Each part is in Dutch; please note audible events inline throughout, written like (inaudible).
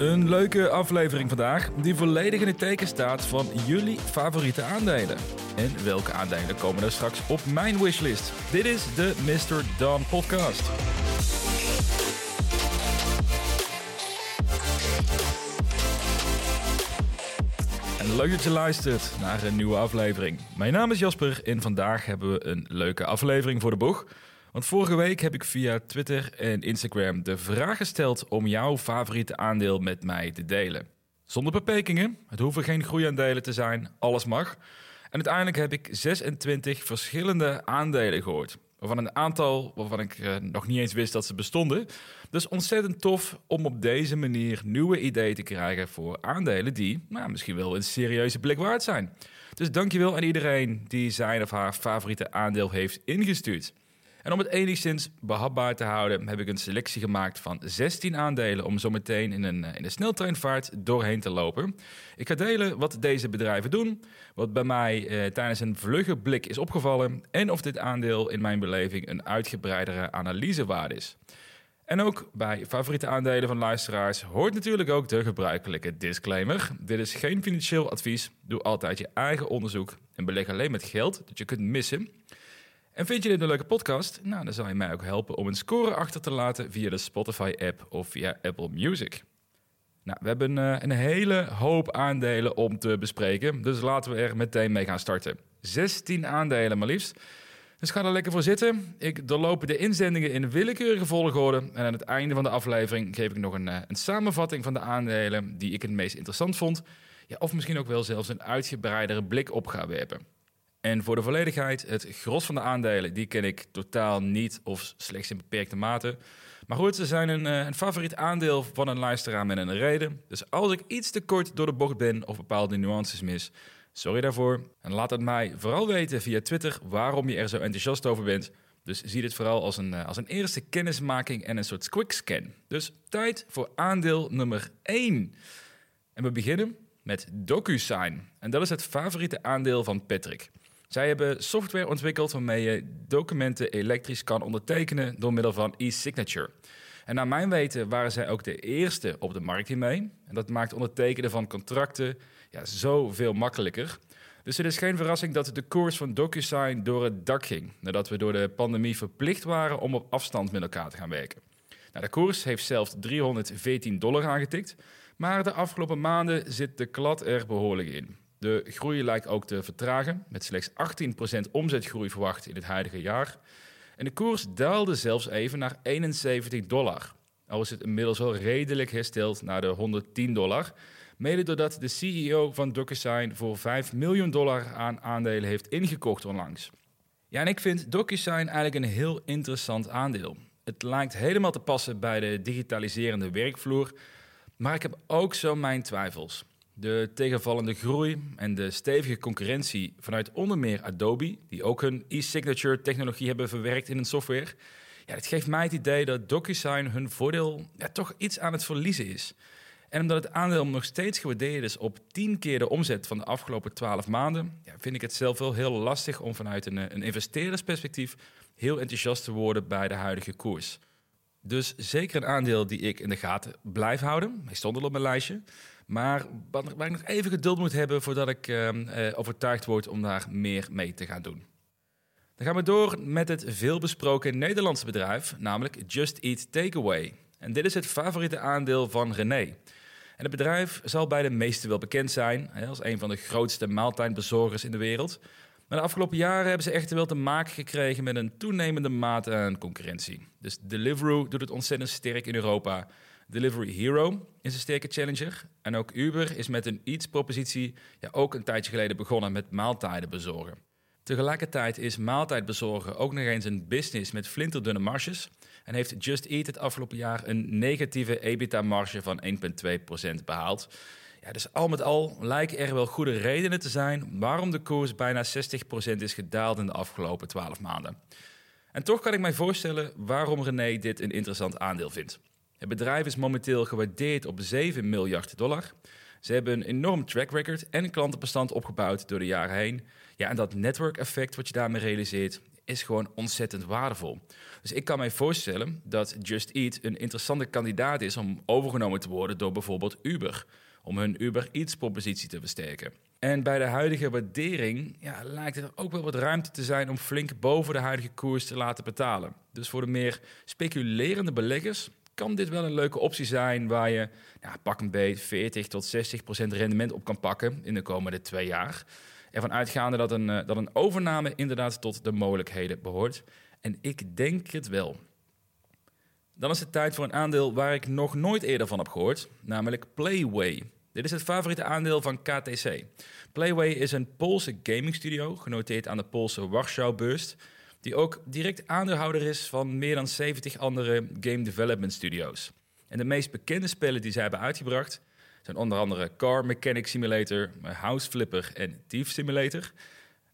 Een leuke aflevering vandaag, die volledig in het teken staat van jullie favoriete aandelen. En welke aandelen komen er straks op mijn wishlist? Dit is de Mr. Dan podcast. En leuk dat je luistert naar een nieuwe aflevering. Mijn naam is Jasper en vandaag hebben we een leuke aflevering voor de boeg. Want vorige week heb ik via Twitter en Instagram de vraag gesteld om jouw favoriete aandeel met mij te delen. Zonder beperkingen, het hoeven geen groeiaandelen te zijn, alles mag. En uiteindelijk heb ik 26 verschillende aandelen gehoord. Waarvan een aantal waarvan ik eh, nog niet eens wist dat ze bestonden. Dus ontzettend tof om op deze manier nieuwe ideeën te krijgen voor aandelen die nou, misschien wel een serieuze blik waard zijn. Dus dankjewel aan iedereen die zijn of haar favoriete aandeel heeft ingestuurd. En om het enigszins behapbaar te houden, heb ik een selectie gemaakt van 16 aandelen om zo meteen in een, in een sneltreinvaart doorheen te lopen. Ik ga delen wat deze bedrijven doen, wat bij mij eh, tijdens een vlugge blik is opgevallen en of dit aandeel in mijn beleving een uitgebreidere analyse waard is. En ook bij favoriete aandelen van luisteraars hoort natuurlijk ook de gebruikelijke disclaimer. Dit is geen financieel advies. Doe altijd je eigen onderzoek en beleg alleen met geld dat je kunt missen. En vind je dit een leuke podcast? Nou, dan zal je mij ook helpen om een score achter te laten via de Spotify-app of via Apple Music. Nou, we hebben uh, een hele hoop aandelen om te bespreken, dus laten we er meteen mee gaan starten. 16 aandelen maar liefst. Dus ga er lekker voor zitten. Ik doorloop de inzendingen in willekeurige volgorde. En aan het einde van de aflevering geef ik nog een, uh, een samenvatting van de aandelen die ik het meest interessant vond. Ja, of misschien ook wel zelfs een uitgebreidere blik op ga werpen. En voor de volledigheid, het gros van de aandelen, die ken ik totaal niet of slechts in beperkte mate. Maar goed, ze zijn een, eh, een favoriet aandeel van een luisteraar met een reden. Dus als ik iets te kort door de bocht ben of bepaalde nuances mis, sorry daarvoor. En laat het mij vooral weten via Twitter waarom je er zo enthousiast over bent. Dus zie dit vooral als een, eh, als een eerste kennismaking en een soort quickscan. Dus tijd voor aandeel nummer 1. En we beginnen met DocuSign. En dat is het favoriete aandeel van Patrick. Zij hebben software ontwikkeld waarmee je documenten elektrisch kan ondertekenen door middel van e-signature. En naar mijn weten waren zij ook de eerste op de markt hiermee. En dat maakt ondertekenen van contracten ja, zoveel makkelijker. Dus het is geen verrassing dat de koers van DocuSign door het dak ging. Nadat we door de pandemie verplicht waren om op afstand met elkaar te gaan werken. Nou, de koers heeft zelfs 314 dollar aangetikt. Maar de afgelopen maanden zit de klad er behoorlijk in. De groei lijkt ook te vertragen, met slechts 18% omzetgroei verwacht in het huidige jaar. En de koers daalde zelfs even naar 71 dollar. Al is het inmiddels wel redelijk hersteld naar de 110 dollar. Mede doordat de CEO van DocuSign voor 5 miljoen dollar aan aandelen heeft ingekocht onlangs. Ja, en ik vind DocuSign eigenlijk een heel interessant aandeel. Het lijkt helemaal te passen bij de digitaliserende werkvloer, maar ik heb ook zo mijn twijfels. De tegenvallende groei en de stevige concurrentie vanuit onder meer Adobe, die ook hun e-signature technologie hebben verwerkt in hun software. Ja, het geeft mij het idee dat DocuSign hun voordeel ja, toch iets aan het verliezen is. En omdat het aandeel nog steeds gewaardeerd is op 10 keer de omzet van de afgelopen 12 maanden, ja, vind ik het zelf wel heel lastig om vanuit een, een investeerdersperspectief heel enthousiast te worden bij de huidige koers. Dus zeker een aandeel die ik in de gaten blijf houden. Hij stond al op mijn lijstje. Maar waar ik nog even geduld moet hebben voordat ik uh, overtuigd word om daar meer mee te gaan doen. Dan gaan we door met het veelbesproken Nederlandse bedrijf, namelijk Just Eat Takeaway. En dit is het favoriete aandeel van René. En het bedrijf zal bij de meesten wel bekend zijn als een van de grootste maaltijdbezorgers in de wereld. Maar de afgelopen jaren hebben ze echter wel te maken gekregen met een toenemende mate aan concurrentie. Dus Deliveroo doet het ontzettend sterk in Europa. Delivery Hero is een sterke challenger. En ook Uber is met een Eats-propositie ja, ook een tijdje geleden begonnen met maaltijden bezorgen. Tegelijkertijd is maaltijd bezorgen ook nog eens een business met flinterdunne marges. En heeft Just Eat het afgelopen jaar een negatieve EBITDA-marge van 1,2% behaald. Ja, dus al met al lijken er wel goede redenen te zijn waarom de koers bijna 60% is gedaald in de afgelopen 12 maanden. En toch kan ik mij voorstellen waarom René dit een interessant aandeel vindt. Het bedrijf is momenteel gewaardeerd op 7 miljard dollar. Ze hebben een enorm track record en klantenbestand opgebouwd door de jaren heen. Ja, en dat network effect wat je daarmee realiseert, is gewoon ontzettend waardevol. Dus ik kan mij voorstellen dat Just Eat een interessante kandidaat is om overgenomen te worden door bijvoorbeeld Uber. Om hun Uber Eats propositie te versterken. En bij de huidige waardering ja, lijkt er ook wel wat ruimte te zijn om flink boven de huidige koers te laten betalen. Dus voor de meer speculerende beleggers kan dit wel een leuke optie zijn waar je ja, pak een beet 40 tot 60 procent rendement op kan pakken in de komende twee jaar. Ervan uitgaande dat een, eh, dat een overname inderdaad tot de mogelijkheden behoort. En ik denk het wel. Dan is het tijd voor een aandeel waar ik nog nooit eerder van heb gehoord, namelijk Playway. Dit is het favoriete aandeel van KTC. Playway is een Poolse gamingstudio, genoteerd aan de Poolse Warschau-beurs, die ook direct aandeelhouder is van meer dan 70 andere game development studio's. En de meest bekende spellen die zij hebben uitgebracht zijn onder andere Car Mechanic Simulator, House Flipper en Thief Simulator.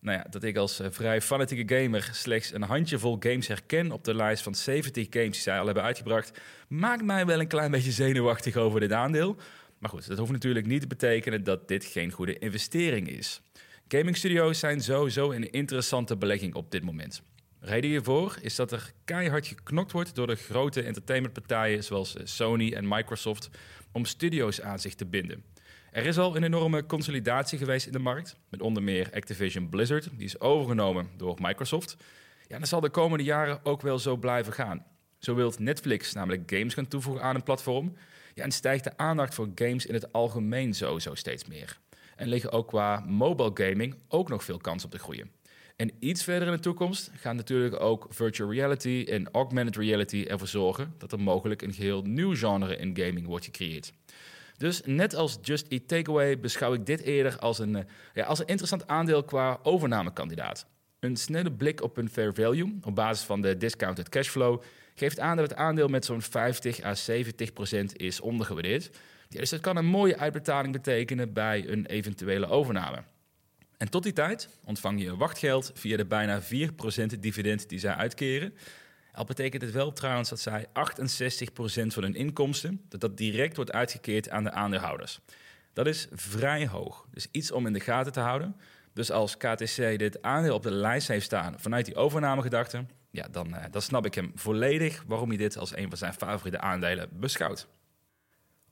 Nou ja, dat ik als eh, vrij fanatieke gamer slechts een handjevol games herken op de lijst van 70 games die zij al hebben uitgebracht, maakt mij wel een klein beetje zenuwachtig over dit aandeel. Maar goed, dat hoeft natuurlijk niet te betekenen dat dit geen goede investering is. Gaming studios zijn sowieso een interessante belegging op dit moment. Reden hiervoor is dat er keihard geknokt wordt door de grote entertainmentpartijen zoals eh, Sony en Microsoft om studio's aan zich te binden. Er is al een enorme consolidatie geweest in de markt, met onder meer Activision Blizzard, die is overgenomen door Microsoft. Ja, dat zal de komende jaren ook wel zo blijven gaan. Zo wil Netflix namelijk games gaan toevoegen aan een platform. Ja, en stijgt de aandacht voor games in het algemeen sowieso steeds meer. En liggen ook qua mobile gaming ook nog veel kans op te groeien. En iets verder in de toekomst gaan natuurlijk ook virtual reality en augmented reality ervoor zorgen dat er mogelijk een geheel nieuw genre in gaming wordt gecreëerd. Dus net als Just Eat Takeaway beschouw ik dit eerder als een, eh, ja, als een interessant aandeel qua overnamekandidaat. Een snelle blik op een fair value op basis van de discounted cashflow geeft aan dat het aandeel met zo'n 50 à 70 procent is ondergewaardeerd. Dus dat kan een mooie uitbetaling betekenen bij een eventuele overname. En tot die tijd ontvang je wachtgeld via de bijna 4% dividend die zij uitkeren. Al betekent het wel trouwens dat zij 68% van hun inkomsten, dat dat direct wordt uitgekeerd aan de aandeelhouders. Dat is vrij hoog, dus iets om in de gaten te houden. Dus als KTC dit aandeel op de lijst heeft staan vanuit die overnamegedachte, ja, dan, uh, dan snap ik hem volledig waarom hij dit als een van zijn favoriete aandelen beschouwt.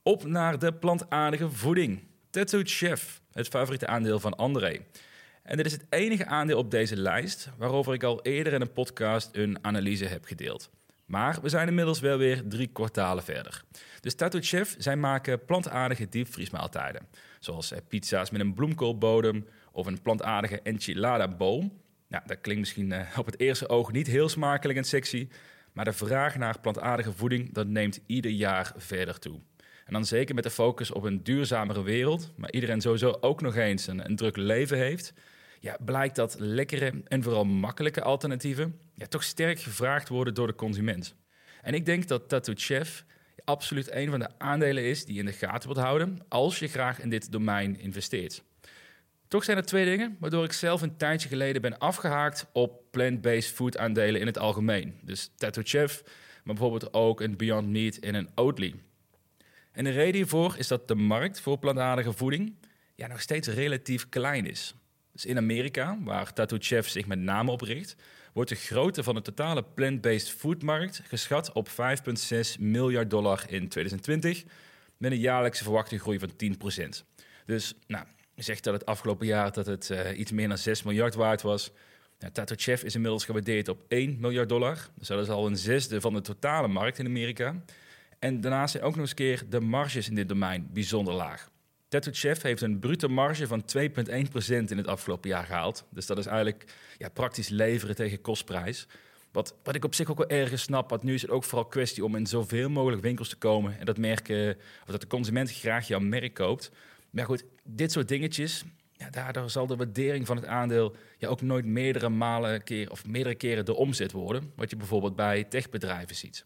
Op naar de plantaardige voeding. Tattooed Chef, het favoriete aandeel van André. En dit is het enige aandeel op deze lijst waarover ik al eerder in een podcast een analyse heb gedeeld. Maar we zijn inmiddels wel weer drie kwartalen verder. Dus Tattooed Chef, zij maken plantaardige diepvriesmaaltijden. Zoals eh, pizza's met een bloemkoolbodem of een plantaardige enchilada bowl. Nou, dat klinkt misschien eh, op het eerste oog niet heel smakelijk en sexy. Maar de vraag naar plantaardige voeding dat neemt ieder jaar verder toe. En dan zeker met de focus op een duurzamere wereld, maar iedereen sowieso ook nog eens een, druk leven heeft. Ja, blijkt dat lekkere en vooral makkelijke alternatieven ja, toch sterk gevraagd worden door de consument. En ik denk dat Tattoo Chef absoluut een van de aandelen is die je in de gaten wilt houden als je graag in dit domein investeert. Toch zijn er twee dingen waardoor ik zelf een tijdje geleden ben afgehaakt op plant-based food aandelen in het algemeen. Dus Tattoo Chef, maar bijvoorbeeld ook een Beyond Meat en een Oatly. En de reden hiervoor is dat de markt voor plantaardige voeding ja, nog steeds relatief klein is. Dus in Amerika, waar Tattoo Chef zich met name op richt, wordt de grootte van de totale plant-based foodmarkt geschat op 5,6 miljard dollar in 2020, met een jaarlijkse verwachte groei van 10%. Dus nou, zegt dat het afgelopen jaar dat het uh, iets meer dan 6 miljard waard was. Nou, Tattoo Chef is inmiddels gewaardeerd op 1 miljard dollar. Dus dat is al een zesde van de totale markt in Amerika. En daarnaast zijn ook nog eens keer de marges in dit domein bijzonder laag. Tattoo Chef heeft een brute marge van 2,1% in het afgelopen jaar gehaald. Dus dat is eigenlijk ja, praktisch leveren tegen kostprijs. Wat, wat ik op zich ook wel ergens snap, want nu is het ook vooral kwestie om in zoveel mogelijk winkels te komen en dat, merken, of dat de consument graag jouw merk koopt. Maar goed, dit soort dingetjes, ja, daardoor zal de waardering van het aandeel ja, ook nooit meerdere malen keer, of meerdere keren de omzet worden, wat je bijvoorbeeld bij techbedrijven ziet.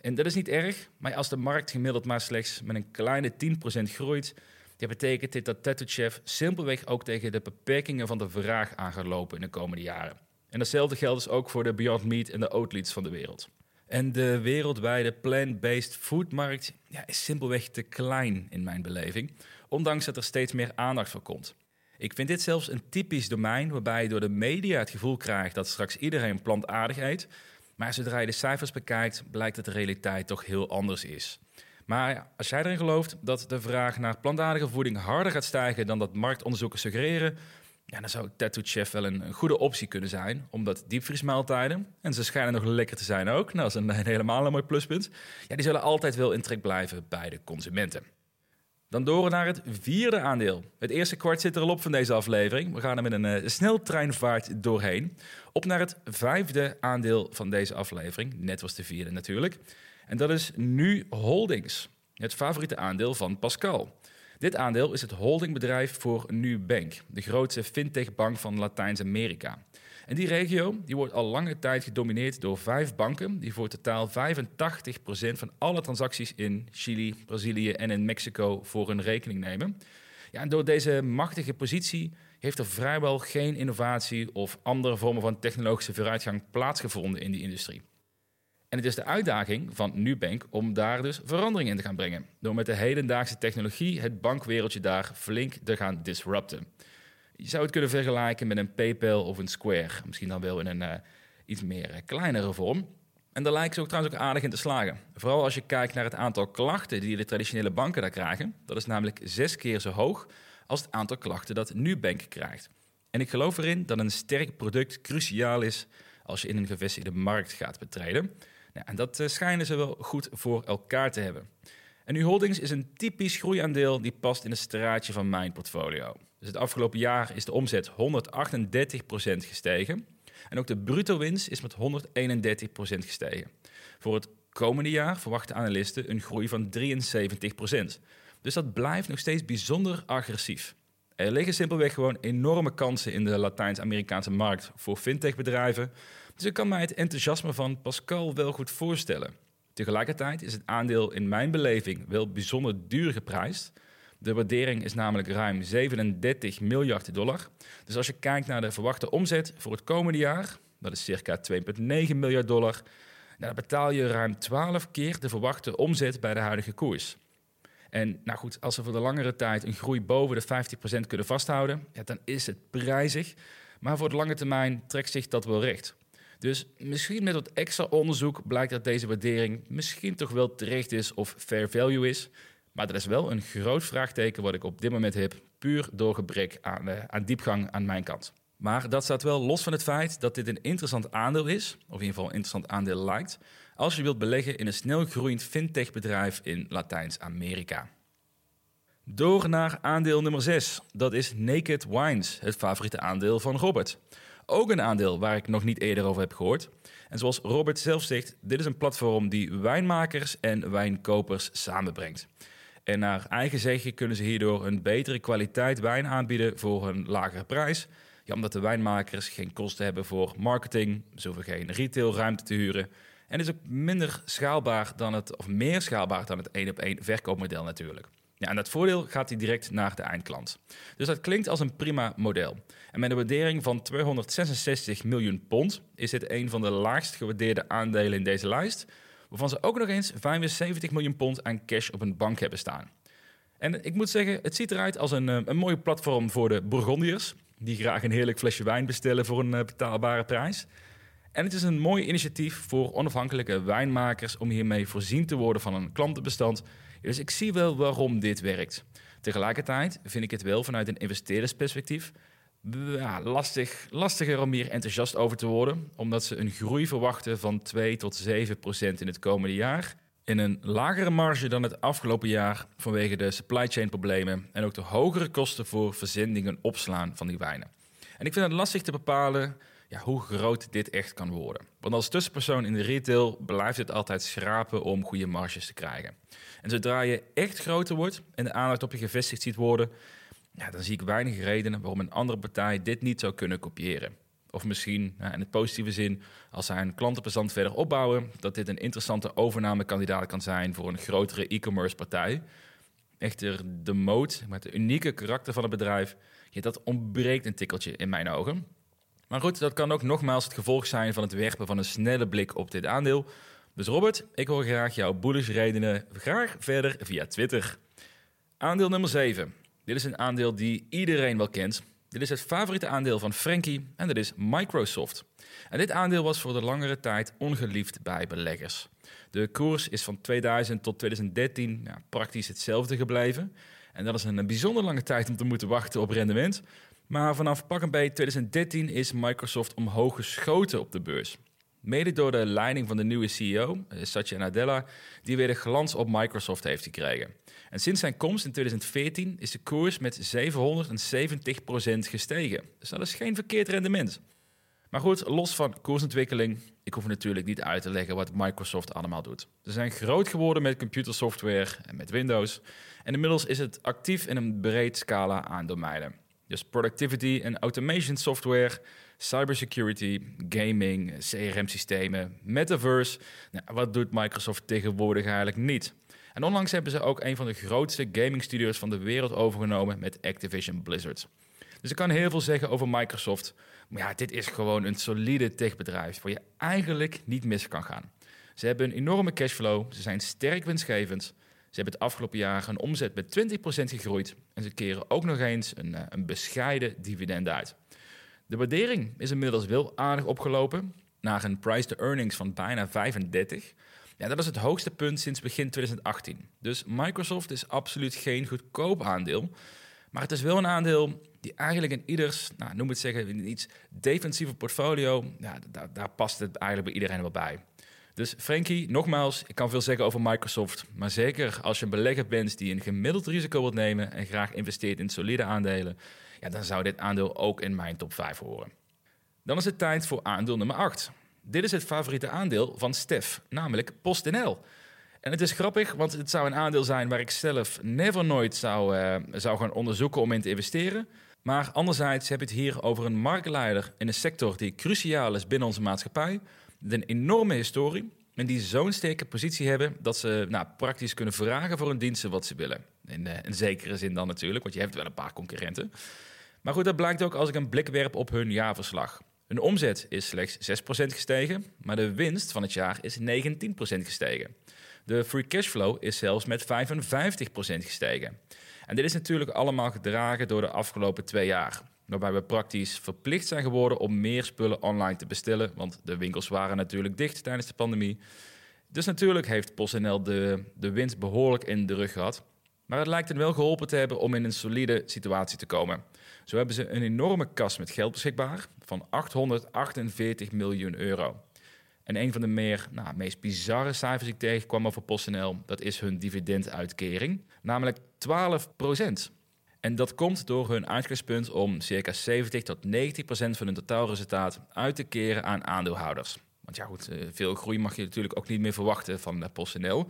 En dat is niet erg, maar als de markt gemiddeld maar slechts met een kleine 10% groeit, dat betekent dit dat Tattoo Chef simpelweg ook tegen de beperkingen van de vraag aan gaat lopen in de komende jaren. En datzelfde geldt dus ook voor de Beyond Meat en de Oatleats van de wereld. En de wereldwijde plant-based foodmarkt ja, is simpelweg te klein in mijn beleving, ondanks dat er steeds meer aandacht voor komt. Ik vind dit zelfs een typisch domein waarbij je door de media het gevoel krijgt dat straks iedereen plantaardig eet. Maar zodra je de cijfers bekijkt, blijkt dat de realiteit toch heel anders is. Maar als jij erin gelooft dat de vraag naar plantaardige voeding harder gaat stijgen dan dat marktonderzoeken suggereren, ja, dan zou Tattoo Chef wel een, goede optie kunnen zijn. Omdat diepvriesmaaltijden, en ze schijnen nog lekker te zijn ook, nou, dat is een, een helemaal een mooi pluspunt, ja, die zullen altijd wel in trek blijven bij de consumenten. Dan door naar het vierde aandeel. Het eerste kwart zit er al op van deze aflevering. We gaan er met een uh, sneltreinvaart doorheen. Op naar het vijfde aandeel van deze aflevering. Net was de vierde natuurlijk. En dat is Nu Holdings. Het favoriete aandeel van Pascal. Dit aandeel is het holdingbedrijf voor Nubank, de grootste fintechbank van Latijns-Amerika. En die regio die wordt al lange tijd gedomineerd door vijf banken, die voor totaal 85% van alle transacties in Chili, Brazilië en in Mexico voor hun rekening nemen. Ja, en door deze machtige positie heeft er vrijwel geen innovatie of andere vormen van technologische vooruitgang plaatsgevonden in die industrie. En het is de uitdaging van Nubank om daar dus verandering in te gaan brengen. Door met de hedendaagse technologie het bankwereldje daar flink te gaan disrupten. Je zou het kunnen vergelijken met een PayPal of een Square. Misschien dan wel in een uh, iets meer uh, kleinere vorm. En daar lijken ze ook trouwens ook aardig in te slagen. Vooral als je kijkt naar het aantal klachten die de traditionele banken daar krijgen. Dat is namelijk zes keer zo hoog als het aantal klachten dat Nubank krijgt. En ik geloof erin dat een sterk product cruciaal is als je in een gevestigde markt gaat betreden. Nou, en dat uh, schijnen ze wel goed voor elkaar te hebben. En Nu Holdings is een typisch groeiaandeel die past in het straatje van mijn portfolio. Dus het afgelopen jaar is de omzet 138% gestegen. En ook de bruto winst is met 131% gestegen. Voor het komende jaar verwachten analisten een groei van 73%. Dus dat blijft nog steeds bijzonder agressief. Er liggen simpelweg gewoon enorme kansen in de Latijns-Amerikaanse markt voor fintech-bedrijven. Dus ik kan mij het enthousiasme van Pascal wel goed voorstellen. Tegelijkertijd is het aandeel in mijn beleving wel bijzonder duur geprijsd. De waardering is namelijk ruim 37 miljard dollar. Dus als je kijkt naar de verwachte omzet voor het komende jaar, dat is circa 2,9 miljard dollar, nou, dan betaal je ruim 12 keer de verwachte omzet bij de huidige koers. En nou goed, als we voor de langere tijd een groei boven de 50% kunnen vasthouden, ja, dan is het prijzig. Maar voor de lange termijn trekt zich dat wel recht. Dus misschien met wat extra onderzoek blijkt dat deze waardering misschien toch wel terecht is of fair value is. Maar dat is wel een groot vraagteken wat ik op dit moment heb, puur door gebrek aan, uh, aan diepgang aan mijn kant. Maar dat staat wel los van het feit dat dit een interessant aandeel is, of in ieder geval een interessant aandeel lijkt, als je wilt beleggen in een snel groeiend fintech-bedrijf in Latijns-Amerika. Door naar aandeel nummer 6. Dat is Naked Wines, het favoriete aandeel van Robert. Ook een aandeel waar ik nog niet eerder over heb gehoord. En zoals Robert zelf zegt, dit is een platform die wijnmakers en wijnkopers samenbrengt. En naar eigen zeggen kunnen ze hierdoor een betere kwaliteit wijn aanbieden voor een lagere prijs. Ja, omdat de wijnmakers geen kosten hebben voor marketing, ze hoeven geen retailruimte te huren. En is ook minder schaalbaar dan het, of meer schaalbaar dan het één op één verkoopmodel natuurlijk. Ja, en dat voordeel gaat hij direct naar de eindklant. Dus dat klinkt als een prima model. En met een waardering van 266 miljoen pond is dit een van de laagst gewaardeerde aandelen in deze lijst, waarvan ze ook nog eens 75 miljoen pond aan cash op een bank hebben staan. En ik moet zeggen, het ziet eruit als een, eh, een mooie platform voor de Bourgondiërs, die graag een heerlijk flesje wijn bestellen voor een eh, betaalbare prijs. En het is een mooi initiatief voor onafhankelijke wijnmakers om hiermee voorzien te worden van een klantenbestand dus ik zie wel waarom dit werkt. Tegelijkertijd vind ik het wel vanuit een investeerdersperspectief ja, lastig, lastiger om hier enthousiast over te worden, omdat ze een groei verwachten van 2 tot 7 procent in het komende jaar. In een lagere marge dan het afgelopen jaar vanwege de supply chain problemen en ook de hogere kosten voor verzending en opslaan van die wijnen. En ik vind het lastig te bepalen ja, hoe groot dit echt kan worden. Want als tussenpersoon in de retail blijft het altijd schrapen om goede marges te krijgen. En zodra je echt groter wordt en de aandacht op je gevestigd ziet worden, dan zie ik weinig redenen waarom een andere partij dit niet zou kunnen kopiëren. Of misschien in het positieve zin, als zij een klantenbestand verder opbouwen, dat dit een interessante overnamekandidaat kan zijn voor een grotere e-commerce partij. Echter, de moot, met het unieke karakter van het bedrijf, ja, dat ontbreekt een tikkeltje in mijn ogen. Maar goed, dat kan ook nogmaals het gevolg zijn van het werpen van een snelle blik op dit aandeel. Dus Robert, ik hoor graag jouw bullish redenen graag verder via Twitter. Aandeel nummer 7. Dit is een aandeel die iedereen wel kent. Dit is het favoriete aandeel van Frankie en dat is Microsoft. En dit aandeel was voor de langere tijd ongeliefd bij beleggers. De koers is van 2000 tot 2013 ja, praktisch hetzelfde gebleven. En dat is een bijzonder lange tijd om te moeten wachten op rendement. Maar vanaf pak een 2013 is Microsoft omhoog geschoten op de beurs. Mede door de leiding van de nieuwe CEO, eh, Satya Nadella, die weer de glans op Microsoft heeft gekregen. En sinds zijn komst in 2014 is de koers met 770% gestegen. Dus dat is geen verkeerd rendement. Maar goed, los van koersontwikkeling, ik hoef natuurlijk niet uit te leggen wat Microsoft allemaal doet. Ze zijn groot geworden met computersoftware en met Windows. En inmiddels is het actief in een breed scala aan domeinen. Dus productivity en automation software, cybersecurity, gaming, CRM-systemen, metaverse. Nou, wat doet Microsoft tegenwoordig eigenlijk niet? En onlangs hebben ze ook een van de grootste gaming studios van de wereld overgenomen met Activision Blizzard. Dus ik kan heel veel zeggen over Microsoft. Maar ja, dit is gewoon een solide techbedrijf waar je eigenlijk niet mis kan gaan. Ze hebben een enorme cashflow, ze zijn sterk winstgevend. Ze hebben het afgelopen jaar een omzet met 20% gegroeid. En ze keren ook nog eens een, eh, een bescheiden dividend uit. De waardering is inmiddels wel aardig opgelopen naar een price to earnings van bijna 35. Ja, dat is het hoogste punt sinds begin 2018. Dus Microsoft is absoluut geen goedkoop aandeel. Maar het is wel een aandeel die eigenlijk in ieders, nou, noem het zeggen, in iets defensieve portfolio, ja, daar past het eigenlijk bij iedereen wel bij. Dus Frankie, nogmaals, ik kan veel zeggen over Microsoft. Maar zeker als je een belegger bent die een gemiddeld risico wilt nemen en graag investeert in solide aandelen, ja, dan zou dit aandeel ook in mijn top 5 horen. Dan is het tijd voor aandeel nummer 8. Dit is het favoriete aandeel van Stef, namelijk PostNL. En het is grappig, want het zou een aandeel zijn waar ik zelf never nooit zou, uh, zou gaan onderzoeken om in te investeren. Maar anderzijds heb je het hier over een marktleider in een sector die cruciaal is binnen onze maatschappij. Een enorme historie en die zo'n sterke positie hebben dat ze nou, praktisch kunnen vragen voor hun diensten wat ze willen. In, uh, zekere zin dan natuurlijk, want je hebt wel een paar concurrenten. Maar goed, dat blijkt ook als ik een blik werp op hun jaarverslag. Hun omzet is slechts 6% gestegen, maar de winst van het jaar is 19% gestegen. De free cashflow is zelfs met 55% gestegen. En dit is natuurlijk allemaal gedragen door de afgelopen twee jaar. Waarbij we praktisch verplicht zijn geworden om meer spullen online te bestellen. Want de winkels waren natuurlijk dicht tijdens de pandemie. Dus natuurlijk heeft PostNL de, de winst behoorlijk in de rug gehad. Maar het lijkt hen wel geholpen te hebben om in een solide situatie te komen. Zo hebben ze een enorme kas met geld beschikbaar van 848 miljoen euro. En een van de meer, nou, meest bizarre cijfers die ik tegenkwam over PostNL, dat is hun dividenduitkering, namelijk 12 En dat komt door hun uitgangspunt om circa 70 tot 90 procent van hun totaalresultaat uit te keren aan aandeelhouders. Want ja goed, eh, veel groei mag je natuurlijk ook niet meer verwachten van PostNL.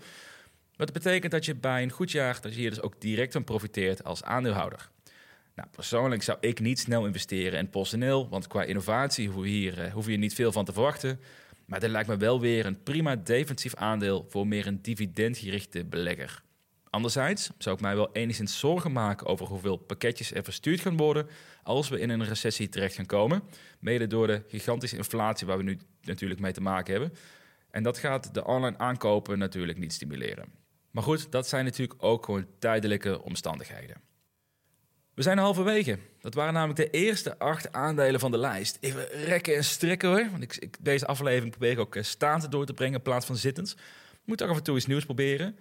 Maar dat betekent dat je bij een goed jaar dat je hier dus ook direct van profiteert als aandeelhouder. Nou, persoonlijk zou ik niet snel investeren in PostNL, want qua innovatie hoef je hier, uh, hoef je niet veel van te verwachten. Maar dit lijkt me wel weer een prima defensief aandeel voor meer een dividendgerichte belegger. Anderzijds zou ik mij wel enigszins zorgen maken over hoeveel pakketjes er verstuurd gaan worden als we in een recessie terecht gaan komen. Mede door de gigantische inflatie waar we nu natuurlijk mee te maken hebben. En dat gaat de online aankopen natuurlijk niet stimuleren. Maar goed, dat zijn natuurlijk ook gewoon tijdelijke omstandigheden. We zijn halverwege. Dat waren namelijk de eerste acht aandelen van de lijst. Even rekken en strekken hoor. Want ik, deze aflevering probeer ik ook eh, staand door te brengen in plaats van zittend. Moet ook af en toe iets nieuws proberen.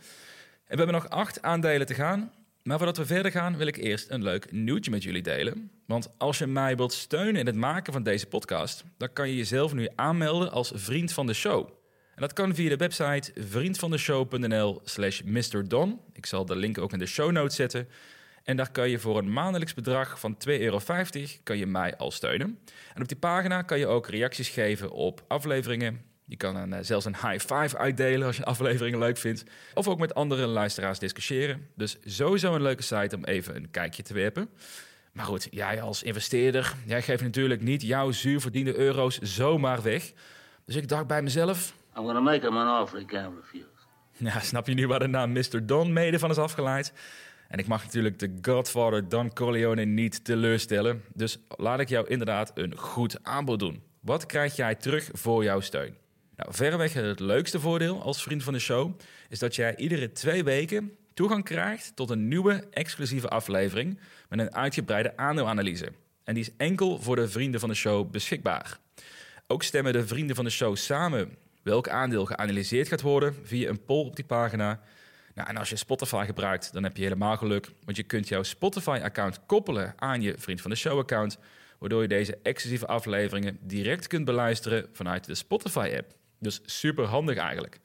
En we hebben nog acht aandelen te gaan. Maar voordat we verder gaan, wil ik eerst een leuk nieuwtje met jullie delen. Want als je mij wilt steunen in het maken van deze podcast, dan kan je jezelf nu aanmelden als vriend van de show. En dat kan via de website vriendvandeshow.nl slash mrdon. Ik zal de link ook in de show notes zetten. En daar kan je voor een maandelijks bedrag van 2,50 euro kan je mij al steunen. En op die pagina kan je ook reacties geven op afleveringen. Je kan een, eh, zelfs een high five uitdelen als je (laughs) afleveringen leuk vindt. Of ook met andere luisteraars discussiëren. Dus sowieso een leuke site om even een kijkje te werpen. Maar goed, jij als investeerder, jij geeft natuurlijk niet jouw zuurverdiende euro's zomaar weg. Dus ik dacht bij mezelf... I'm gonna make him an offer he can't refuse. (laughs) Ja, snap je nu waar de naam Mr. Don mede van is afgeleid? En ik mag natuurlijk de Godfather Don Corleone niet teleurstellen. Dus laat ik jou inderdaad een goed aanbod doen. Wat krijg jij terug voor jouw steun? Nou, verreweg het leukste voordeel als vriend van de show is dat jij iedere twee weken toegang krijgt tot een nieuwe exclusieve aflevering met een uitgebreide aandeelanalyse. en die is enkel voor de vrienden van de show beschikbaar. Ook stemmen de vrienden van de show samen welk aandeel geanalyseerd gaat worden via een poll op die pagina. Nou, en als je Spotify gebruikt, dan heb je helemaal geluk, want je kunt jouw Spotify-account koppelen aan je vriend van de show-account, waardoor je deze exclusieve afleveringen direct kunt beluisteren vanuit de Spotify-app. Dus super handig eigenlijk.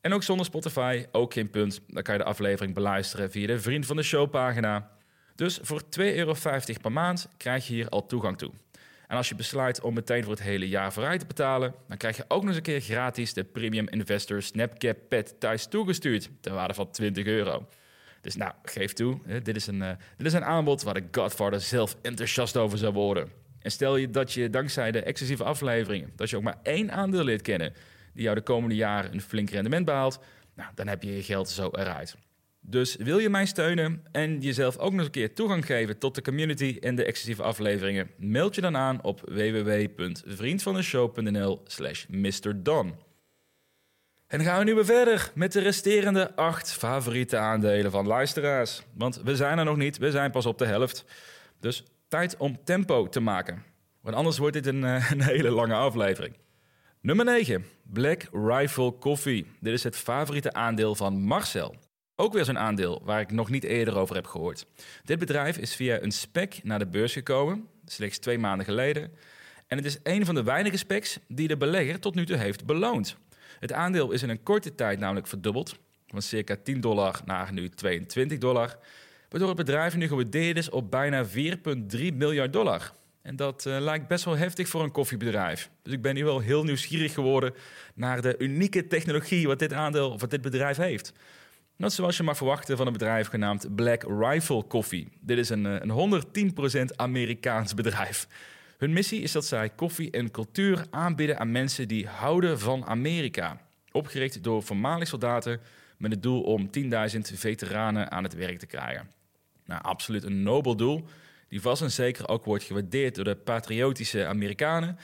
En ook zonder Spotify, ook geen punt. Dan kan je de aflevering beluisteren via de Vriend van de Show pagina. Dus voor 2,50 euro per maand krijg je hier al toegang toe. En als je besluit om meteen voor het hele jaar vooruit te betalen, dan krijg je ook nog eens een keer gratis de Premium Investor Snapcap Pet thuis toegestuurd, ter waarde van 20 euro. Dus nou, geef toe, dit is, een, uh, dit is een aanbod waar de Godfather zelf enthousiast over zou worden. En stel je dat je dankzij de exclusieve afleveringen, dat je ook maar één aandeel leert kennen, die jou de komende jaren een flink rendement behaalt, nou, dan heb je je geld zo eruit. Dus wil je mij steunen en jezelf ook nog een keer toegang geven tot de community en de exclusieve afleveringen? Meld je dan aan op www.vriendvandeshow.nl slash mrdon. En dan gaan we nu weer verder met de resterende acht favoriete aandelen van luisteraars. Want we zijn er nog niet, we zijn pas op de helft. Dus tijd om tempo te maken. Want anders wordt dit een, eh, (laughs) een hele lange aflevering. Nummer 9. Black Rifle Coffee. Dit is het favoriete aandeel van Marcel. Ook weer zo'n aandeel waar ik nog niet eerder over heb gehoord. Dit bedrijf is via een spec naar de beurs gekomen, slechts twee maanden geleden. En het is een van de weinige specs die de belegger tot nu toe heeft beloond. Het aandeel is in een korte tijd namelijk verdubbeld, van circa 10 dollar naar nu 22 dollar, waardoor het bedrijf nu gewaardeerd is op bijna 4,3 miljard dollar. En dat uh, lijkt best wel heftig voor een koffiebedrijf. Dus ik ben nu wel heel nieuwsgierig geworden naar de unieke technologie wat dit aandeel of wat dit bedrijf heeft. Net zoals je mag verwachten van een bedrijf genaamd Black Rifle Coffee. Dit is een, eh, een 110% Amerikaans bedrijf. Hun missie is dat zij koffie en cultuur aanbieden aan mensen die houden van Amerika. Opgericht door voormalig soldaten met het doel om 10.000 veteranen aan het werk te krijgen. Nou, absoluut een nobel doel, die vast en zeker ook wordt gewaardeerd door de patriotische Amerikanen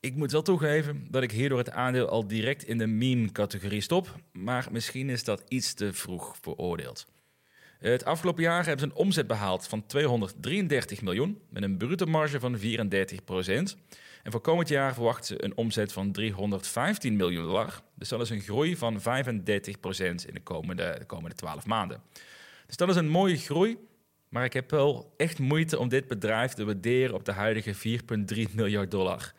ik moet wel toegeven dat ik hierdoor het aandeel al direct in de meme-categorie stop, maar misschien is dat iets te vroeg veroordeeld. Het afgelopen jaar hebben ze een omzet behaald van 233 miljoen met een bruto marge van 34% En voor komend jaar verwachten ze een omzet van 315 miljoen dollar. Dus dat is een groei van 35% in de komende, de komende 12 maanden. Dus dat is een mooie groei, maar ik heb wel echt moeite om dit bedrijf te waarderen op de huidige 4,3 miljard dollar.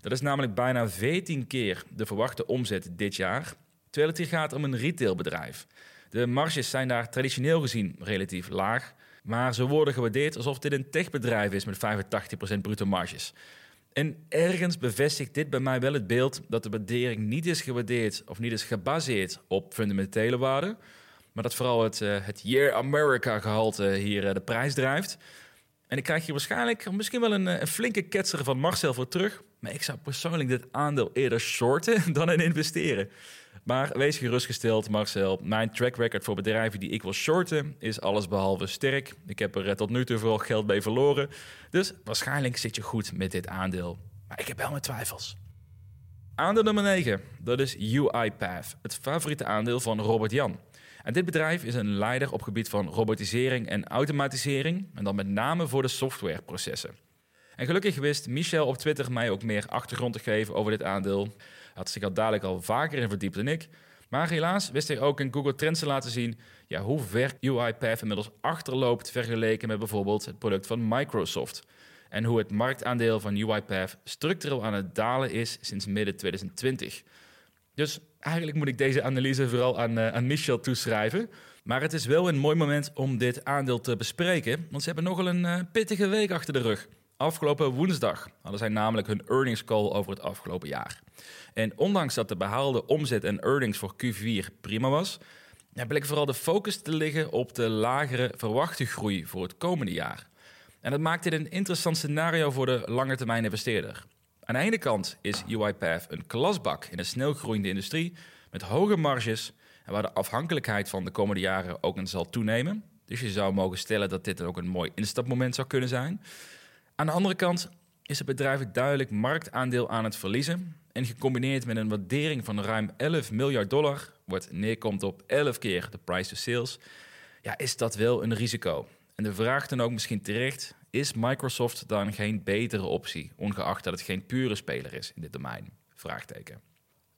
Dat is namelijk bijna 14 keer de verwachte omzet dit jaar, terwijl het hier gaat om een retailbedrijf. De marges zijn daar traditioneel gezien relatief laag, maar ze worden gewaardeerd alsof dit een techbedrijf is met 85% bruto marges. En ergens bevestigt dit bij mij wel het beeld dat de waardering niet is gewaardeerd of niet is gebaseerd op fundamentele waarden, maar dat vooral het, uh, het Year America gehalte hier uh, de prijs drijft. En ik krijg hier waarschijnlijk misschien wel een, eh, een flinke ketser van Marcel voor terug. Maar ik zou persoonlijk dit aandeel eerder shorten (laughs) dan in investeren. Maar wees gerustgesteld, Marcel. Mijn track record voor bedrijven die ik wil shorten is allesbehalve sterk. Ik heb er eh, tot nu toe vooral geld mee verloren. Dus waarschijnlijk zit je goed met dit aandeel. Maar ik heb wel mijn twijfels. Aandeel nummer 9, dat is UiPath, het favoriete aandeel van Robert Jan. En dit bedrijf is een leider op gebied van robotisering en automatisering, en dan met name voor de softwareprocessen. En gelukkig wist Michel op Twitter mij ook meer achtergrond te geven over dit aandeel. Had zich al dadelijk al vaker in verdiept dan ik. Maar helaas wist hij ook in Google Trends te laten zien ja, hoe ver UiPath inmiddels achterloopt vergeleken met bijvoorbeeld het product van Microsoft. En hoe het marktaandeel van UiPath structureel aan het dalen is sinds midden 2020. Dus eigenlijk moet ik deze analyse vooral aan, uh, aan Michel toeschrijven. Maar het is wel een mooi moment om dit aandeel te bespreken, want ze hebben nogal een uh, pittige week achter de rug. Afgelopen woensdag hadden zij namelijk hun earnings call over het afgelopen jaar. En ondanks dat de behaalde omzet en earnings voor Q4 prima was, bleek vooral de focus te liggen op de lagere verwachte groei voor het komende jaar. En dat maakt dit een interessant scenario voor de lange termijn investeerder. Aan de ene kant is UiPath een klasbak in een snelgroeiende industrie met hoge marges en waar de afhankelijkheid van de komende jaren ook zal toenemen. Dus je zou mogen stellen dat dit ook een mooi instapmoment zou kunnen zijn. Aan de andere kant is het bedrijf duidelijk marktaandeel aan het verliezen. En gecombineerd met een waardering van ruim 11 miljard dollar, wat neerkomt op 11 keer de price to sales, ja, is dat wel een risico. En de vraag dan ook misschien terecht, is Microsoft dan geen betere optie, ongeacht dat het geen pure speler is in dit domein? Vraagteken.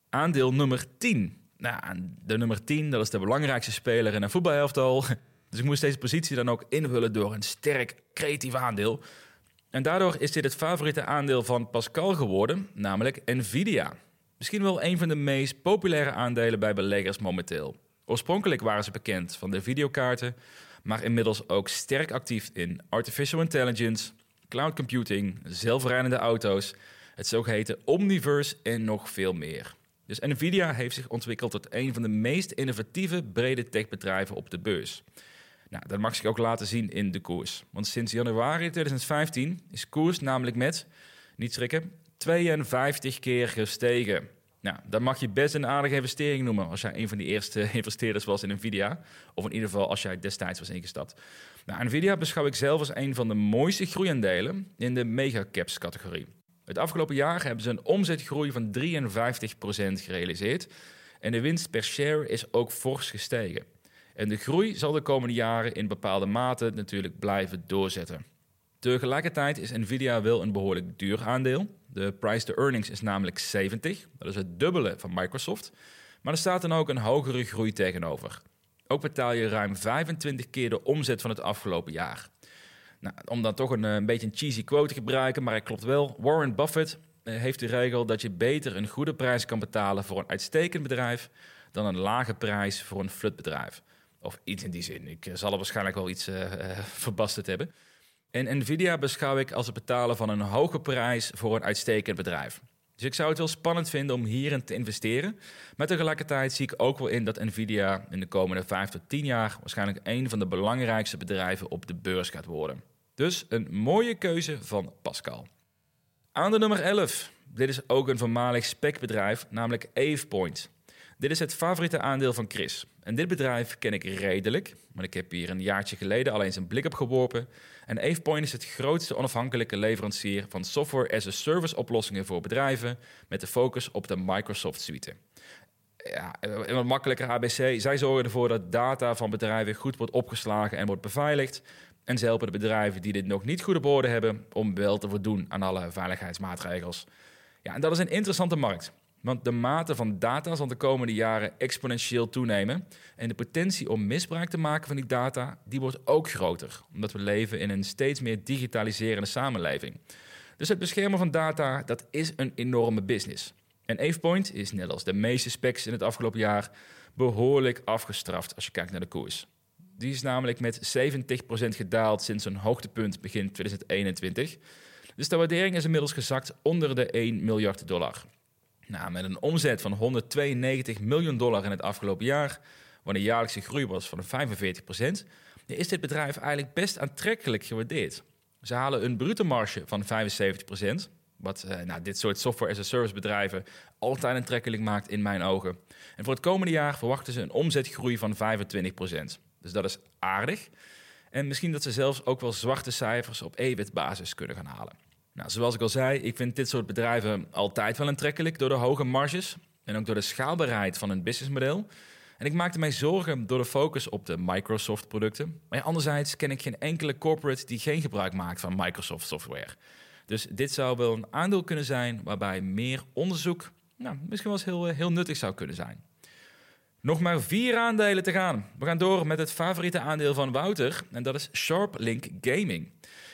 Aandeel nummer 10. Nou, de nummer 10, dat is de belangrijkste speler in een voetbalhelftal. (laughs) Dus ik moest deze positie dan ook invullen door een sterk creatief aandeel. En daardoor is dit het favoriete aandeel van Pascal geworden, namelijk Nvidia. Misschien wel een van de meest populaire aandelen bij beleggers momenteel. Oorspronkelijk waren ze bekend van de videokaarten, maar inmiddels ook sterk actief in artificial intelligence, cloud computing, zelfrijdende auto's, het zogeheten Omniverse en nog veel meer. Dus Nvidia heeft zich ontwikkeld tot een van de meest innovatieve brede techbedrijven op de beurs. Nou, dat mag zich ook laten zien in de koers. Want sinds januari 2015 is koers namelijk met, niet schrikken, 52 keer gestegen. Nou, dat mag je best een aardige investering noemen als jij een van die eerste (laughs) investeerders was in Nvidia. Of in ieder geval als jij destijds was ingestapt. Nou, Nvidia beschouw ik zelf als een van de mooiste groeiaandelen in de megacaps categorie. Het afgelopen jaar hebben ze een omzetgroei van 53% gerealiseerd. En de winst per share is ook fors gestegen. En de groei zal de komende jaren in bepaalde mate natuurlijk blijven doorzetten. Tegelijkertijd is Nvidia wel een behoorlijk duur aandeel. De price to earnings is namelijk 70, dat is het dubbele van Microsoft. Maar er staat dan ook een hogere groei tegenover. Ook betaal je ruim 25 keer de omzet van het afgelopen jaar. Nou, om dan toch een, een beetje een cheesy quote te gebruiken, maar het klopt wel. Warren Buffett eh, heeft de regel dat je beter een goede prijs kan betalen voor een uitstekend bedrijf dan een lage prijs voor een flutbedrijf. Of iets in die zin. Ik eh, zal er waarschijnlijk wel iets uh, (laughs) verbasterd hebben. En Nvidia beschouw ik als het betalen van een hoge prijs voor een uitstekend bedrijf. Dus ik zou het wel spannend vinden om hierin te investeren. Maar tegelijkertijd zie ik ook wel in dat Nvidia in de komende 5 tot 10 jaar waarschijnlijk een van de belangrijkste bedrijven op de beurs gaat worden. Dus een mooie keuze van Pascal. Aan de nummer 11. Dit is ook een voormalig specbedrijf, namelijk AvePoint. Dit is het favoriete aandeel van Chris. En dit bedrijf ken ik redelijk, maar ik heb hier een jaartje geleden al eens een blik op geworpen. En AvePoint is het grootste onafhankelijke leverancier van software as a service oplossingen voor bedrijven met de focus op de Microsoft suite. Ja, een wat makkelijker ABC. Zij zorgen ervoor dat data van bedrijven goed wordt opgeslagen en wordt beveiligd. En ze helpen de bedrijven die dit nog niet goed op orde hebben om wel te voldoen aan alle veiligheidsmaatregels. Ja, en dat is een interessante markt. Want de mate van data zal de komende jaren exponentieel toenemen. En de potentie om misbruik te maken van die data, die wordt ook groter. Omdat we leven in een steeds meer digitaliserende samenleving. Dus het beschermen van data, dat is een enorme business. En AvePoint is net als de meeste specs in het afgelopen jaar behoorlijk afgestraft als je kijkt naar de koers. Die is namelijk met 70% gedaald sinds een hoogtepunt begin 2021. Dus de waardering is inmiddels gezakt onder de 1 miljard dollar. Nou, met een omzet van 192 miljoen dollar in het afgelopen jaar, waar de jaarlijkse groei was van 45% is dit bedrijf eigenlijk best aantrekkelijk gewaardeerd. Ze halen een brute marge van 75% wat eh, nou, dit soort software-as-a-service bedrijven altijd aantrekkelijk maakt in mijn ogen. En voor het komende jaar verwachten ze een omzetgroei van 25% Dus dat is aardig. En misschien dat ze zelfs ook wel zwarte cijfers op EBIT-basis kunnen gaan halen. Nou, zoals ik al zei, ik vind dit soort bedrijven altijd wel aantrekkelijk door de hoge marges en ook door de schaalbaarheid van hun businessmodel. En ik maakte mij zorgen door de focus op de Microsoft-producten. Maar anderzijds ken ik geen enkele corporate die geen gebruik maakt van Microsoft software. Dus dit zou wel een aandeel kunnen zijn waarbij meer onderzoek nou, misschien wel eens heel, heel nuttig zou kunnen zijn. Nog maar vier aandelen te gaan. We gaan door met het favoriete aandeel van Wouter en dat is SharpLink Gaming.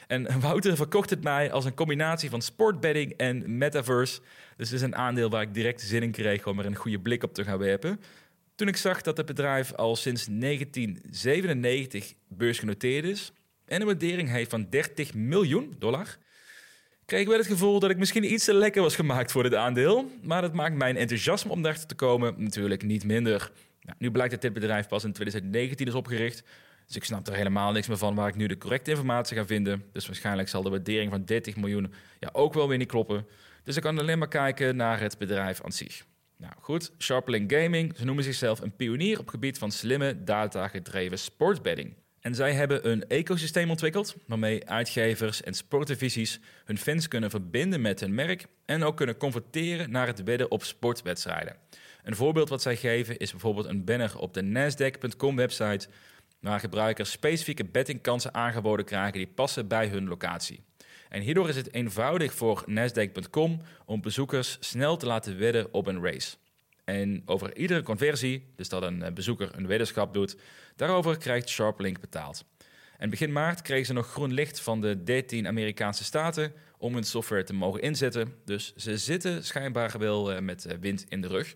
En (laughs) Wouter verkocht het mij als een combinatie van sportbetting en metaverse. Dus het is een aandeel waar ik direct zin in kreeg om er een goede blik op te gaan werpen. Toen ik zag dat het bedrijf al sinds 1997 beursgenoteerd is en een waardering heeft van 30 miljoen dollar, kreeg ik wel het gevoel dat ik misschien iets te lekker was gemaakt voor dit aandeel. Maar dat maakt mijn enthousiasme om daarachter te komen natuurlijk niet minder. Nou, nu blijkt dat dit bedrijf pas in 2019 is opgericht. Dus ik snap er helemaal niks meer van waar ik nu de correcte informatie ga vinden. Dus waarschijnlijk zal de waardering van 30 miljoen ja, ook wel weer niet kloppen. Dus ik kan alleen maar kijken naar het bedrijf aan zich. Nou goed, Sharplink Gaming, ze noemen zichzelf een pionier op het gebied van slimme, data-gedreven sportsbetting. En zij hebben een ecosysteem ontwikkeld waarmee uitgevers en sportdivisies hun fans kunnen verbinden met hun merk en ook kunnen converteren naar het wedden op sportwedstrijden. Een voorbeeld wat zij geven is bijvoorbeeld een banner op de Nasdaq.com website waar gebruikers specifieke bettingkansen aangeboden krijgen die passen bij hun locatie. En hierdoor is het eenvoudig voor Nasdaq.com om bezoekers snel te laten wedden op een race. En over iedere conversie, dus dat een bezoeker een weddenschap doet, daarover krijgt SharpLink betaald. En begin maart kregen ze nog groen licht van de 13 Amerikaanse staten om hun software te mogen inzetten. Dus ze zitten schijnbaar wel eh, met eh, wind in de rug.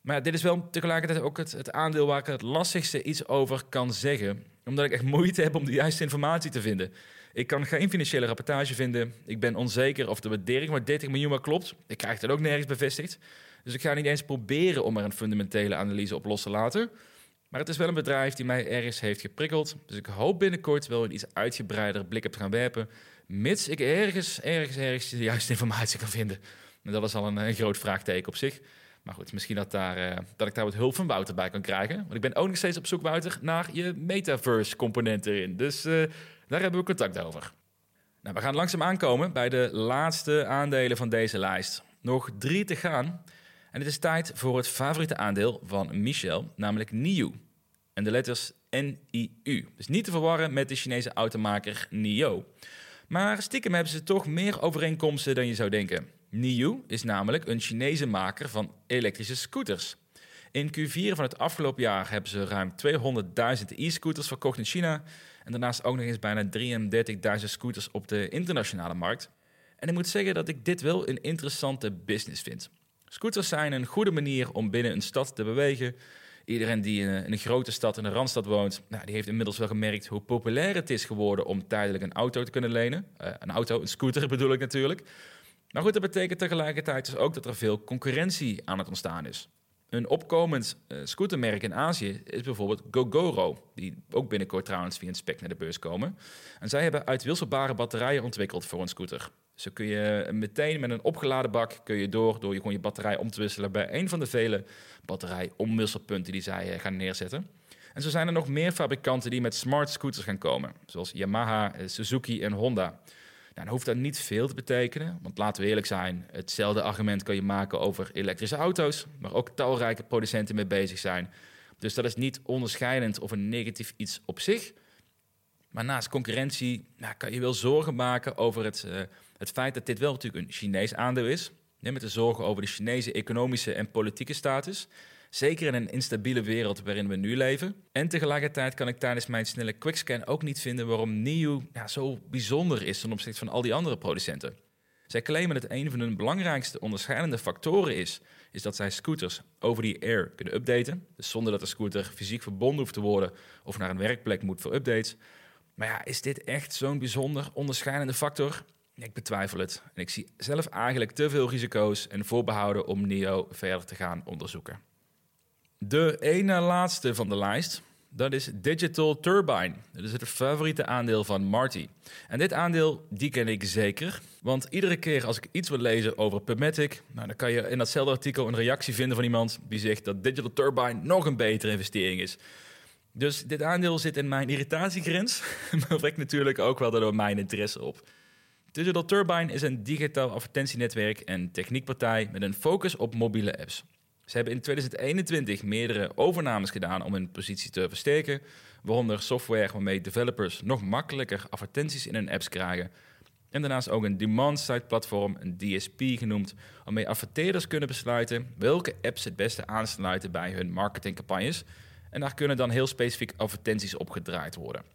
Maar dit is wel tegelijkertijd ook het, het, aandeel waar ik het lastigste iets over kan zeggen. Omdat ik echt moeite heb om de juiste informatie te vinden. Ik kan geen financiële rapportage vinden. Ik ben onzeker of de waardering van 30 miljoen maar klopt. Ik krijg dat ook nergens bevestigd. Dus ik ga niet eens proberen om er een fundamentele analyse op los te laten. Maar het is wel een bedrijf die mij ergens heeft geprikkeld. Dus ik hoop binnenkort wel een iets uitgebreider blik op te gaan werpen. Mits ik ergens, ergens, ergens de juiste informatie kan vinden. En dat is al een, groot vraagteken op zich. Maar goed, misschien dat, daar, uh, dat ik daar wat hulp van Wouter bij kan krijgen. Want ik ben ook nog steeds op zoek, Wouter, naar je metaverse-component erin. Dus uh, daar hebben we contact over. Nou, we gaan langzaam aankomen bij de laatste aandelen van deze lijst. Nog drie te gaan. En het is tijd voor het favoriete aandeel van Michel, namelijk NIU. En de letters N-I-U. Dus niet te verwarren met de Chinese automaker NIO. Maar stiekem hebben ze toch meer overeenkomsten dan je zou denken. NIU is namelijk een Chinese maker van elektrische scooters. In Q4 van het afgelopen jaar hebben ze ruim 200.000 e-scooters verkocht in China. En daarnaast ook nog eens bijna 33.000 scooters op de internationale markt. En ik moet zeggen dat ik dit wel een interessante business vind. Scooters zijn een goede manier om binnen een stad te bewegen. Iedereen die in een, grote stad, in een randstad woont, nou, die heeft inmiddels wel gemerkt hoe populair het is geworden om tijdelijk een auto te kunnen lenen. Uh, een auto, een scooter (laughs) bedoel ik natuurlijk. Maar goed, dat betekent tegelijkertijd dus ook dat er veel concurrentie aan het ontstaan is. Een opkomend uh, scootermerk in Azië is bijvoorbeeld Gogoro, die ook binnenkort trouwens via een spec naar de beurs komen. En zij hebben uitwisselbare batterijen ontwikkeld voor een scooter. Zo kun je meteen met een opgeladen bak kun je door, door je gewoon je batterij om te wisselen bij een van de vele batterij-omwisselpunten die zij eh, gaan neerzetten. En zo zijn er nog meer fabrikanten die met smart scooters gaan komen, zoals Yamaha, eh, Suzuki en Honda. Nou, dan hoeft dat niet veel te betekenen, want laten we eerlijk zijn, hetzelfde argument kan je maken over elektrische auto's, waar ook talrijke producenten mee bezig zijn. Dus dat is niet onderscheidend of een negatief iets op zich. Maar naast concurrentie nou, kan je wel zorgen maken over het, uh, het feit dat dit wel natuurlijk een Chinees aandeel is. Met de zorgen over de Chinese economische en politieke status. Zeker in een instabiele wereld waarin we nu leven. En tegelijkertijd kan ik tijdens mijn snelle quickscan ook niet vinden waarom NIO ja, zo bijzonder is ten opzichte van al die andere producenten. Zij claimen dat een van hun belangrijkste onderscheidende factoren is, is dat zij scooters over die air kunnen updaten. Dus zonder dat de scooter fysiek verbonden hoeft te worden of naar een werkplek moet voor updates. Maar ja, is dit echt zo'n bijzonder onderscheidende factor? Ik betwijfel het. En ik zie zelf eigenlijk te veel risico's en voorbehouden om NIO verder te gaan onderzoeken. De ene laatste van de lijst, dat is Digital Turbine. Dat is het favoriete aandeel van Marty. En dit aandeel, die ken ik zeker. Want iedere keer als ik iets wil lezen over PubMatic... Nou, dan kan je in datzelfde artikel een reactie vinden van iemand... die zegt dat Digital Turbine nog een betere investering is. Dus dit aandeel zit in mijn irritatiegrens, (laughs) maar wekt natuurlijk ook wel door mijn interesse op. Digital Turbine is een digitaal advertentienetwerk en techniekpartij met een focus op mobiele apps. Ze hebben in 2021 meerdere overnames gedaan om hun positie te versterken, waaronder software waarmee developers nog makkelijker advertenties in hun apps krijgen. En daarnaast ook een demand-side platform, een DSP genoemd, waarmee adverteerders kunnen besluiten welke apps het beste aansluiten bij hun marketingcampagnes en daar kunnen dan heel specifiek advertenties op gedraaid worden.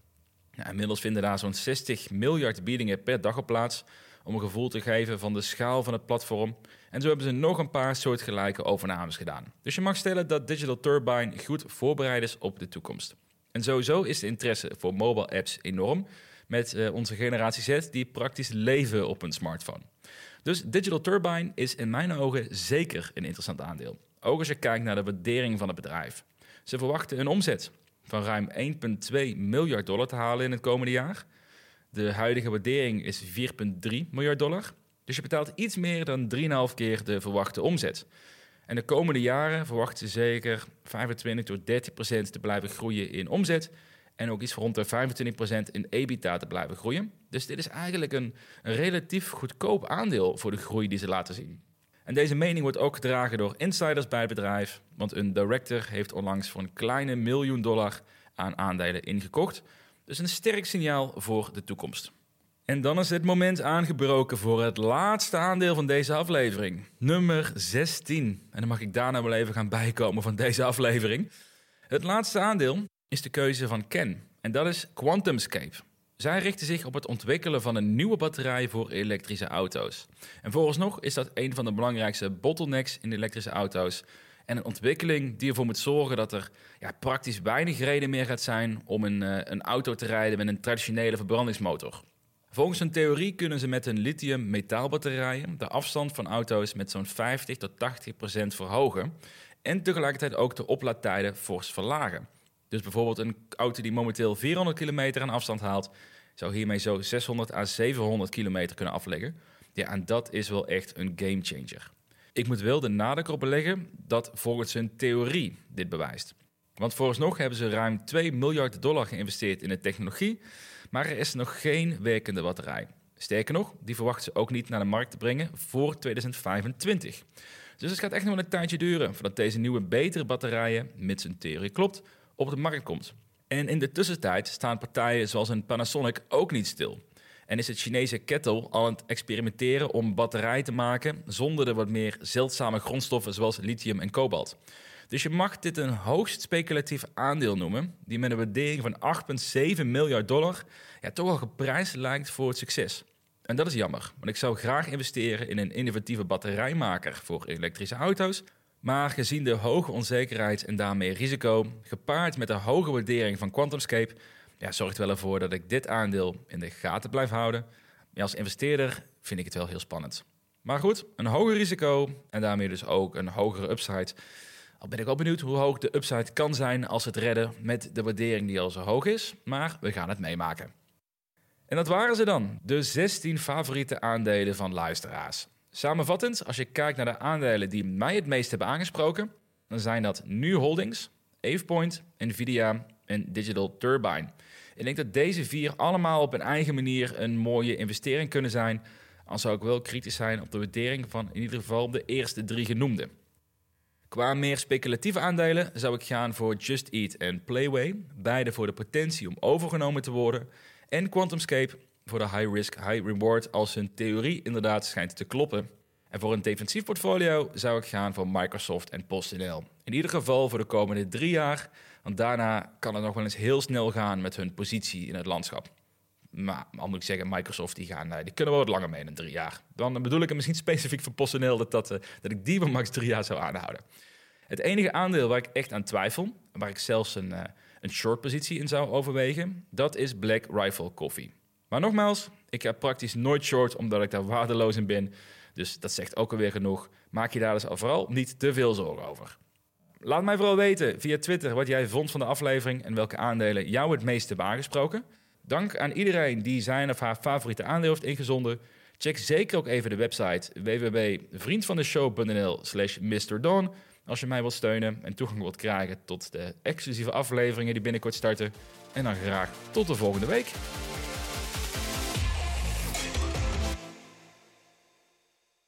Inmiddels vinden daar zo'n 60 miljard biedingen per dag op plaats om een gevoel te geven van de schaal van het platform. En zo hebben ze nog een paar soortgelijke overnames gedaan. Dus je mag stellen dat Digital Turbine goed voorbereid is op de toekomst. En sowieso is de interesse voor mobile apps enorm, met uh, onze generatie Z die praktisch leven op een smartphone. Dus Digital Turbine is in mijn ogen zeker een interessant aandeel. Ook als je kijkt naar de waardering van het bedrijf. Ze verwachten een omzet van ruim 1,2 miljard dollar te halen in het komende jaar. De huidige waardering is 4,3 miljard dollar. Dus je betaalt iets meer dan 3,5 keer de verwachte omzet. En de komende jaren verwachten ze zeker 25 tot 30 procent te blijven groeien in omzet. En ook iets rond de 25 procent in EBITDA te blijven groeien. Dus dit is eigenlijk een, een relatief goedkoop aandeel voor de groei die ze laten zien. En deze mening wordt ook gedragen door insiders bij het bedrijf, want een director heeft onlangs voor een kleine miljoen dollar aan aandelen ingekocht. Dus een sterk signaal voor de toekomst. En dan is het moment aangebroken voor het laatste aandeel van deze aflevering. Nummer 16. En dan mag ik daarna wel even gaan bijkomen van deze aflevering. Het laatste aandeel is de keuze van Ken. En dat is QuantumScape. Zij richten zich op het ontwikkelen van een nieuwe batterij voor elektrische auto's. En vooralsnog is dat een van de belangrijkste bottlenecks in elektrische auto's. En een ontwikkeling die ervoor moet zorgen dat er ja, praktisch weinig reden meer gaat zijn om een, uh, een auto te rijden met een traditionele verbrandingsmotor. Volgens hun theorie kunnen ze met hun lithium-metaalbatterijen de afstand van auto's met zo'n 50 tot 80 procent verhogen en tegelijkertijd ook de oplaadtijden fors verlagen. Dus bijvoorbeeld een auto die momenteel 400 kilometer aan afstand haalt, zou hiermee zo 600 à 700 kilometer kunnen afleggen. Ja, en dat is wel echt een gamechanger. Ik moet wel de nadruk op beleggen dat volgens hun theorie dit bewijst. Want vooralsnog hebben ze ruim 2 miljard dollar geïnvesteerd in de technologie, maar er is nog geen werkende batterij. Sterker nog, die verwachten ze ook niet naar de markt te brengen voor 2025. Dus het gaat echt nog een tijdje duren voordat deze nieuwe betere batterijen, mits hun theorie klopt, op de markt komt. En in de tussentijd staan partijen zoals een Panasonic ook niet stil. En is het Chinese Kettle al aan het experimenteren om batterij te maken zonder de wat meer zeldzame grondstoffen zoals lithium en kobalt. Dus je mag dit een hoogst speculatief aandeel noemen, die met een waardering van 8,7 miljard dollar ja, toch al geprijsd lijkt voor het succes. En dat is jammer, want ik zou graag investeren in een innovatieve batterijmaker voor elektrische auto's. Maar gezien de hoge onzekerheid en daarmee risico, gepaard met de hoge waardering van QuantumScape, ja, zorgt wel ervoor dat ik dit aandeel in de gaten blijf houden. Maar als investeerder vind ik het wel heel spannend. Maar goed, een hoger risico en daarmee dus ook een hogere upside. Al ben ik wel benieuwd hoe hoog de upside kan zijn als het redden met de waardering die al zo hoog is. Maar we gaan het meemaken. En dat waren ze dan, de 16 favoriete aandelen van luisteraars. Samenvattend, als je kijkt naar de aandelen die mij het meest hebben aangesproken, dan zijn dat Nu Holdings, AvePoint, Nvidia en Digital Turbine. Ik denk dat deze vier allemaal op een eigen manier een mooie investering kunnen zijn. Al zou ik wel kritisch zijn op de waardering van in ieder geval de eerste drie genoemde. Qua meer speculatieve aandelen zou ik gaan voor Just Eat en Playway, beide voor de potentie om overgenomen te worden, en QuantumScape voor de high risk, high reward als hun theorie inderdaad schijnt te kloppen. En voor een defensief portfolio zou ik gaan voor Microsoft en PostNL. In ieder geval voor de komende drie jaar, want daarna kan het nog wel eens heel snel gaan met hun positie in het landschap. Maar al moet ik zeggen, Microsoft die, gaan, eh, die kunnen wel wat langer mee dan drie jaar. Dan bedoel ik het misschien specifiek voor PostNL dat, dat, eh, dat ik die van max drie jaar zou aanhouden. Het enige aandeel waar ik echt aan twijfel, waar ik zelfs een, eh, een short positie in zou overwegen, dat is Black Rifle Coffee. Maar nogmaals, ik heb praktisch nooit short omdat ik daar waardeloos in ben. Dus dat zegt ook alweer genoeg. Maak je daar dus vooral niet te veel zorgen over. Laat mij vooral weten via Twitter wat jij vond van de aflevering en welke aandelen jou het meest hebben aangesproken. Dank aan iedereen die zijn of haar favoriete aandeel heeft ingezonden. Check zeker ook even de website www.vriendvandeshow.nl slash MrDon als je mij wilt steunen en toegang wilt krijgen tot de exclusieve afleveringen die binnenkort starten. En dan graag tot de volgende week.